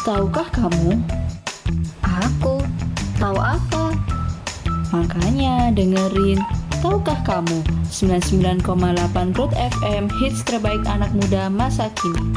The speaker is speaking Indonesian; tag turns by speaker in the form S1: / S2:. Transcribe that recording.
S1: Tahukah kamu?
S2: Aku tahu apa?
S1: Makanya dengerin Tahukah kamu 99,8 Root FM hits terbaik anak muda masa kini.